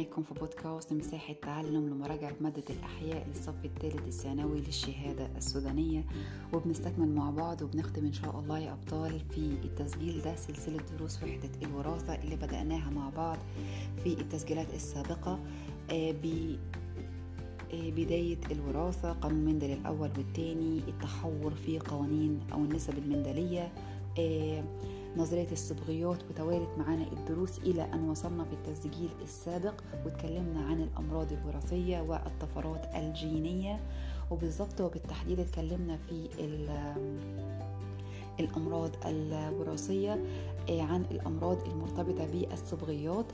معاكم في بودكاست مساحة تعلم لمراجعة مادة الأحياء للصف الثالث الثانوي للشهادة السودانية. وبنستكمل مع بعض وبنختم إن شاء الله يا أبطال في التسجيل ده سلسلة دروس وحدة الوراثة اللي بدأناها مع بعض في التسجيلات السابقة. بداية الوراثة قانون مندل الأول والثاني التحور في قوانين أو النسب المندلية. نظرية الصبغيات وتوالت معانا الدروس إلى أن وصلنا في التسجيل السابق واتكلمنا عن الأمراض الوراثية والطفرات الجينية. وبالضبط وبالتحديد اتكلمنا في الأمراض الوراثية عن الأمراض المرتبطة بالصبغيات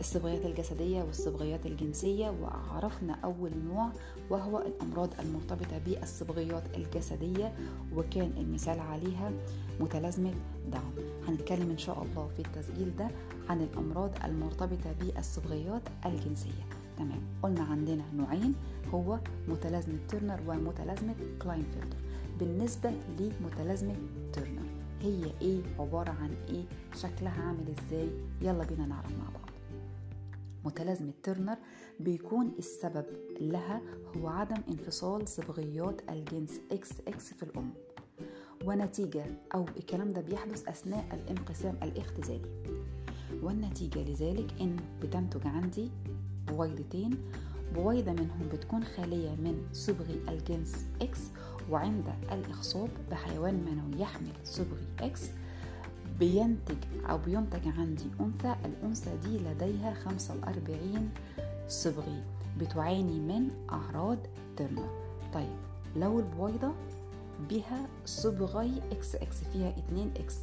الصبغيات الجسدية والصبغيات الجنسية وعرفنا أول نوع وهو الأمراض المرتبطة بالصبغيات الجسدية وكان المثال عليها متلازمة داون هنتكلم إن شاء الله في التسجيل ده عن الأمراض المرتبطة بالصبغيات الجنسية. تمام. قلنا عندنا نوعين هو متلازمة ترنر ومتلازمة كلاينفيلتر بالنسبة لمتلازمة ترنر هي إيه؟ عبارة عن إيه؟ شكلها عامل إزاي؟ يلا بينا نعرف مع بعض. متلازمة ترنر بيكون السبب لها هو عدم انفصال صبغيات الجنس X في الأم. ونتيجة أو الكلام ده بيحدث أثناء الانقسام الاختزالي. والنتيجة لذلك إن بتنتج عندي بويضتين بويضة منهم بتكون خالية من صبغي الجنس X وعند الإخصاب بحيوان منوي يحمل صبغي X بينتج أو بينتج عندي أنثى الأنثى دي لديها 45 صبغي بتعاني من أعراض ترنر طيب لو البويضة بها صبغي إكس إكس فيها 2 إكس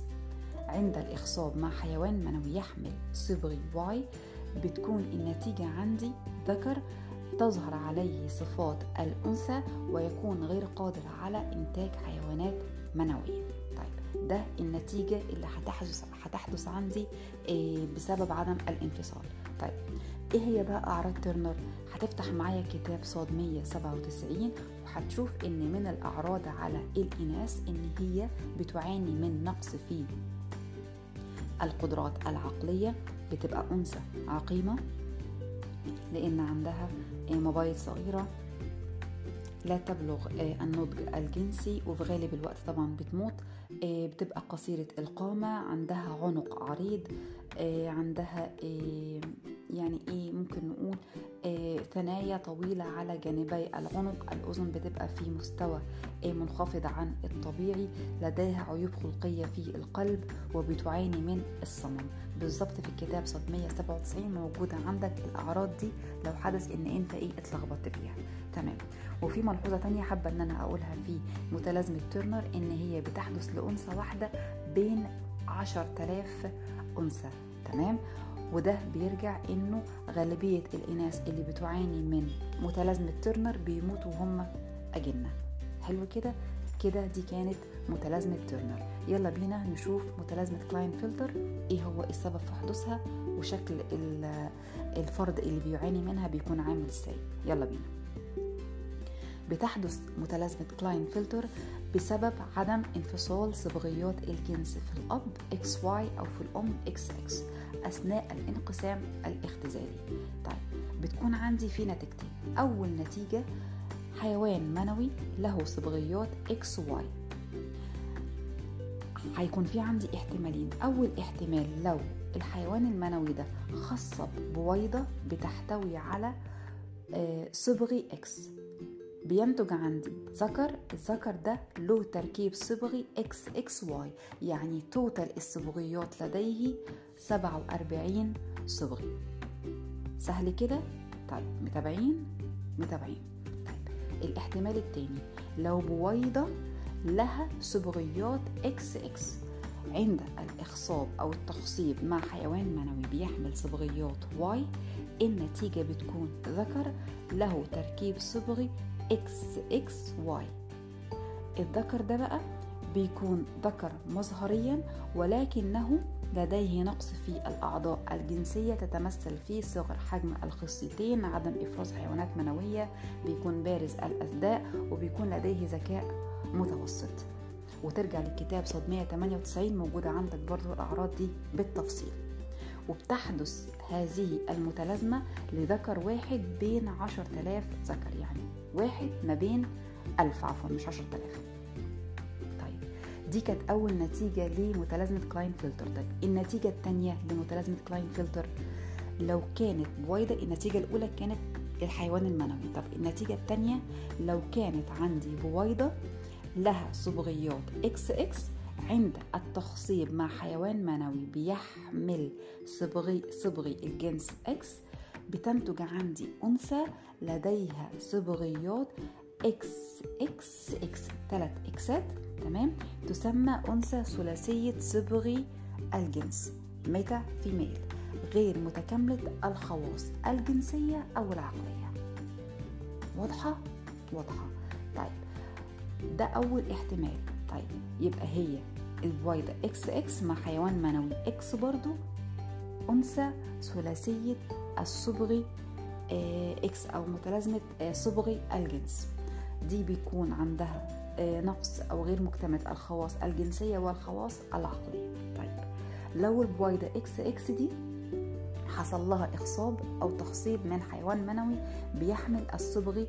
عند الإخصاب مع حيوان منوي يحمل صبغي Y بتكون النتيجة عندي ذكر تظهر عليه صفات الأنثى ويكون غير قادر على إنتاج حيوانات منوية. ده النتيجة اللي هتحدث هتحدث عندي بسبب عدم الانفصال. طيب إيه هي بقى أعراض ترنر هتفتح معايا كتاب صاد 197 وهتشوف إن من الأعراض على الإناث إن هي بتعاني من نقص في القدرات العقلية بتبقى أنثى عقيمة لأن عندها مبايض صغيرة لا تبلغ النضج الجنسي وفي غالب الوقت طبعا بتموت. بتبقى قصيرة القامة عندها عنق عريض عندها يعني إيه ممكن نقول ثنايا طويلة على جانبي العنق. الأذن بتبقى في مستوى منخفض عن الطبيعي. لديها عيوب خلقية في القلب وبتعاني من الصمم. بالظبط في الكتاب صد 197 موجودة عندك الأعراض دي. لو حدث إن أنت إيه اتلخبطت فيها. تمام. وفي ملحوظة تانية حابة إن أنا أقولها في متلازمة ترنر إن هي بتحدث لأنثى واحدة بين 10000 أنثى. تمام. وده بيرجع إنه غالبية الإناث اللي بتعاني من متلازمة ترنر بيموتوا هم أجنة. حلو كده؟ كده دي كانت متلازمة ترنر يلا بينا نشوف متلازمة كلاينفلتر. إيه هو السبب في حدوثها؟ وشكل الفرد اللي بيعاني منها بيكون عامل إزاي؟ يلا بينا. بتحدث متلازمة كلاينفلتر بسبب عدم انفصال صبغيات الجنس في الأب XY أو في الأم XX أثناء الانقسام الاختزالي. طيب بتكون عندي في نتيجتين. أول نتيجة حيوان منوي له صبغيات XY هيكون في عندي احتمالين. أول احتمال لو الحيوان المنوي ده خصب بويضة بتحتوي على صبغي X بينتج عندي ذكر الذكر ده له تركيب صبغي X X Y يعني total الصبغيات لديه 47 صبغي. سهل كده؟ طيب متابعين؟ متابعين. طيب الاحتمال التاني. لو بويضة لها صبغيات إكس إكس عند الإخصاب أو التخصيب مع حيوان منوي بيحمل صبغيات Y النتيجة بتكون ذكر له تركيب صبغي Y الذكر ده بقى بيكون ذكر مظهريا ولكنه لديه نقص في الأعضاء الجنسية تتمثل في صغر حجم الخصيتين عدم إفراز حيوانات منوية بيكون بارز الأثداء وبيكون لديه ذكاء متوسط. وترجع للكتاب ص 198 موجودة عندك برضو الأعراض دي بالتفصيل. وبتحدث هذه المتلازمة لذكر واحد بين عشر تلاف ذكر يعني واحد ما بين ألف عفوا مش عشر تلاف طيب دي كانت أول نتيجة لمتلازمة كلاينفلتر. طيب النتيجة الثانية لمتلازمة كلاينفلتر لو كانت بويضة النتيجة الأولى كانت الحيوان المنوي. طب النتيجة الثانية لو كانت عندي بويضة لها صبغيات X X عند التخصيب مع حيوان منوي بيحمل صبغي صبغي الجنس X بتنتج عندي أنثى لديها صبغيات X X X ثلاث اكسات تمام؟ تسمى أنثى ثلاثية صبغي الجنس meta female غير متكاملة الخواص الجنسية أو العقلية. واضحة؟ واضحة. طيب ده أول احتمال. طيب يبقى هي البويضة X X مع حيوان منوي. إكس برضو أنثى ثلاثية الصبغي X أو متلازمة صبغي الجنس. دي بيكون عندها نقص أو غير مكتملة الخواص الجنسية والخواص العقلية. طيب لو البويضة X X دي حصل لها اخصاب أو تخصيب من حيوان منوي بيحمل الصبغي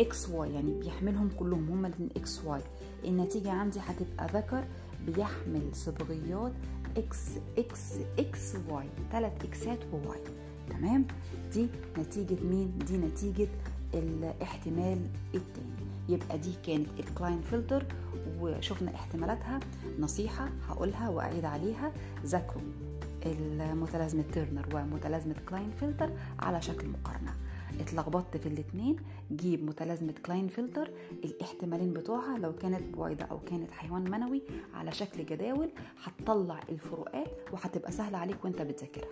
X Y يعني بيحملهم كلهم هما الاثنين X Y. النتيجة عندي هتبقى ذكر بيحمل صبغيات إكس إكس إكس واي ثلاث اكسات وواي تمام؟ دي نتيجة مين؟ دي نتيجة الاحتمال التاني. يبقى دي كانت الكلاينفلتر وشفنا احتمالاتها. نصيحة هقولها وأعيد عليها. ذاكروا المتلازمة تيرنر ومتلازمة كلاينفلتر على شكل مقارنة. اتلخبطت في الاتنين جيب متلازمة كلاينفلتر الاحتمالين بتوعها لو كانت بويضة أو كانت حيوان منوي على شكل جداول هتطلع الفروقات وهتبقى سهلة عليك وانت بتذاكرها.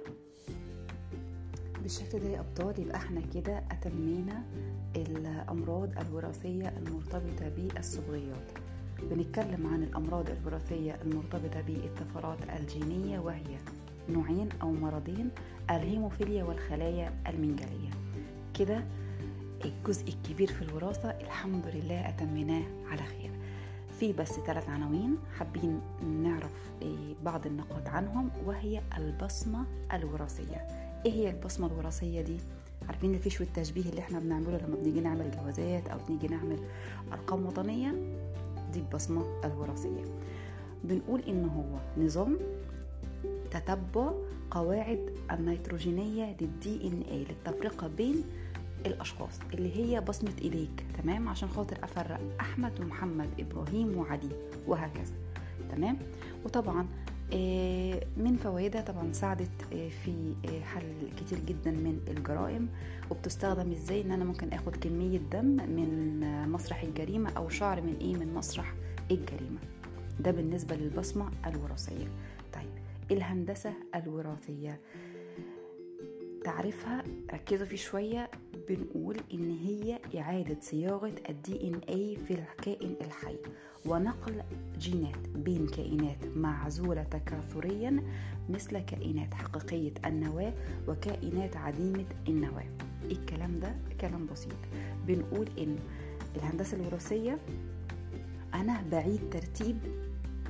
بالشكل ده يا أبطال يبقى إحنا كده أتمينا الأمراض الوراثية المرتبطة بالصبغيات بنتكلم عن الأمراض الوراثية المرتبطة بالطفرات الجينية وهي نوعين أو مرضين الهيموفيليا والخلايا المنجلية. كده الجزء الكبير في الوراثة الحمد لله أتمناه على خير. في بس ثلاث عناوين حابين نعرف بعض النقاط عنهم وهي البصمة الوراثية. إيه هي البصمة الوراثية دي؟ عارفين الفيش والتشبيه اللي إحنا بنعمله لما بنيجي نعمل جوازات أو بنيجي نعمل أرقام وطنية؟ دي البصمة الوراثية. بنقول إن هو نظام تتبع قواعد النيتروجينية للدي ان اي للتفرقة بين الأشخاص اللي هي بصمة ايديك تمام؟ عشان خاطر أفرق أحمد ومحمد إبراهيم وعلي وهكذا تمام؟ وطبعا من فوائدها طبعا ساعدت في حل كتير جدا من الجرائم وبتستخدم إزاي إن أنا ممكن آخد كمية دم من مسرح الجريمة أو شعر من إيه من مسرح الجريمة. ده بالنسبة للبصمة الوراثية. طيب الهندسة الوراثية. تعرفها ركزوا فيه شوية. بنقول إن هي إعادة صياغة الدي إن أي في الكائن الحي. ونقل جينات بين كائنات معزولة تكاثريا مثل كائنات حقيقية النواة وكائنات عديمة النواة. الكلام ده كلام بسيط. بنقول إن الهندسة الوراثية أنا بعيد ترتيب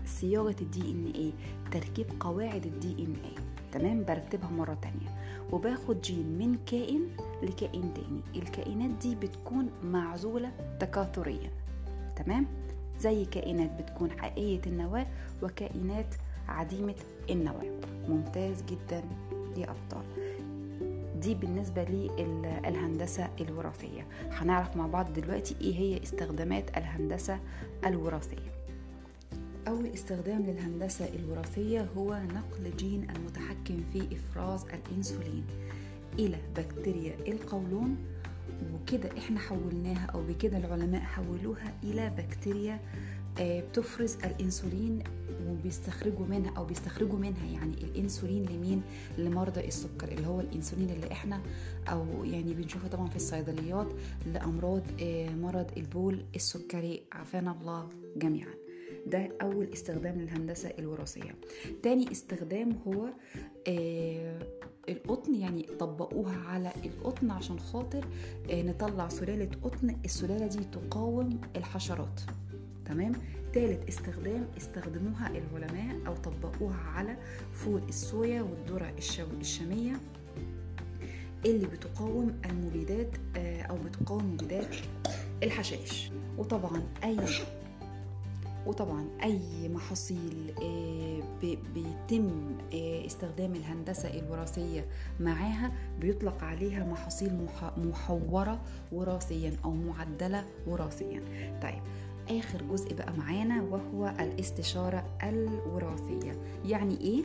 صياغة ال DNA تركيب قواعد ال DNA تمام برتبها مرة تانية. وباخد جين من كائن لكائن تاني. الكائنات دي بتكون معزولة تكاثريا تمام؟ زي كائنات بتكون حقيقية النواة وكائنات عديمة النواة. ممتاز جدا. يا أبطال. دي بالنسبة للهندسة الوراثية. هنعرف مع بعض دلوقتي إيه هي استخدامات الهندسة الوراثية. أول استخدام للهندسة الوراثية هو نقل جين المتحكم في إفراز الإنسولين إلى بكتيريا القولون وكده إحنا حولناها أو بكده العلماء حولوها إلى بكتيريا بتفرز الإنسولين وبيستخرجوا منها أو بيستخرجوا منها يعني الإنسولين لمين؟ لمرضى السكر اللي هو الإنسولين اللي إحنا أو يعني بنشوفه طبعا في الصيدليات لأمراض مرض البول السكري. عافانا الله جميعا. ده أول استخدام للهندسة الوراثية. تاني استخدام هو آه القطن يعني طبقوها على القطن عشان خاطر آه نطلع سلالة قطن. السلالة دي تقاوم الحشرات. تمام؟ ثالث استخدام استخدموها العلماء أو طبقوها على فول الصويا والذرة الشامية اللي بتقاوم المبيدات أو بتقاوم مبيدات الحشائش. وطبعا أي وطبعا أي محاصيل بيتم استخدام الهندسة الوراثية معاها بيطلق عليها محاصيل محورة وراثيا أو معدلة وراثيا. طيب آخر جزء بقى معانا وهو الاستشارة الوراثية. يعني إيه؟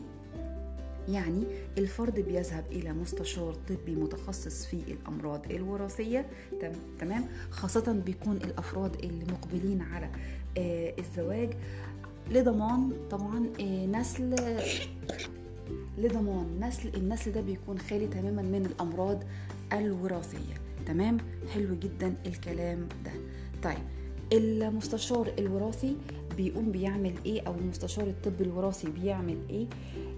يعني الفرد بيذهب إلى مستشار طبي متخصص في الأمراض الوراثية تمام؟ خاصة بيكون الأفراد اللي مقبلين على آه الزواج لضمان طبعا آه نسل لضمان نسل النسل ده بيكون خالي تماما من الأمراض الوراثية تمام؟ حلو جدا الكلام ده. طيب المستشار الوراثي بيقوم بيعمل إيه أو المستشار الطبي الوراثي بيعمل إيه؟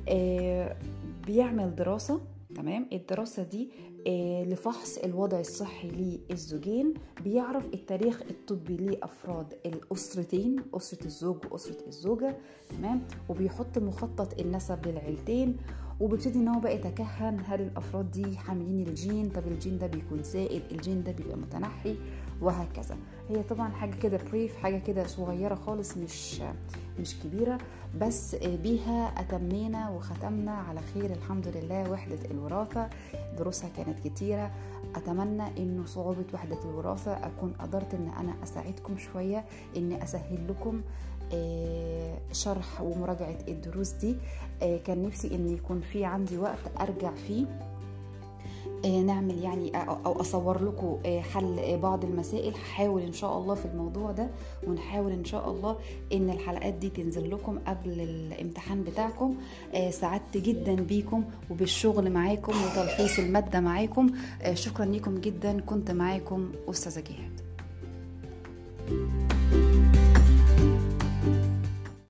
آه بيعمل دراسة تمام؟ الدراسة دي آه لفحص الوضع الصحي للزوجين بيعرف التاريخ الطبي لأفراد الأسرتين أسرة الزوج وأسرة الزوجة تمام؟ وبيحط مخطط النسب للعيلتين وبيبتدي إن هو بقى يتكهن هل الأفراد دي حاملين الجين؟ طب الجين ده بيكون زائد الجين ده بيبقى متنحي؟ وهكذا. هي طبعا حاجة كده brief حاجة كده صغيرة خالص مش مش كبيرة. بس بيها أتمينا وختمنا على خير الحمد لله وحدة الوراثة. دروسها كانت كتيرة. أتمنى إنه صعوبة وحدة الوراثة أكون قدرت إن أنا أساعدكم شوية إني أسهل لكم شرح ومراجعة الدروس دي. كان نفسي إن يكون في عندي وقت أرجع فيه. نعمل يعني أو أصور لكم حل بعض المسائل. هحاول إن شاء الله في الموضوع ده ونحاول إن شاء الله إن الحلقات دي تنزل لكم قبل الامتحان بتاعكم. سعدت جدا بيكم وبالشغل معاكم وتلخيص المادة معاكم. شكرا لكم جدا. كنت معاكم أستاذة جهاد. thank you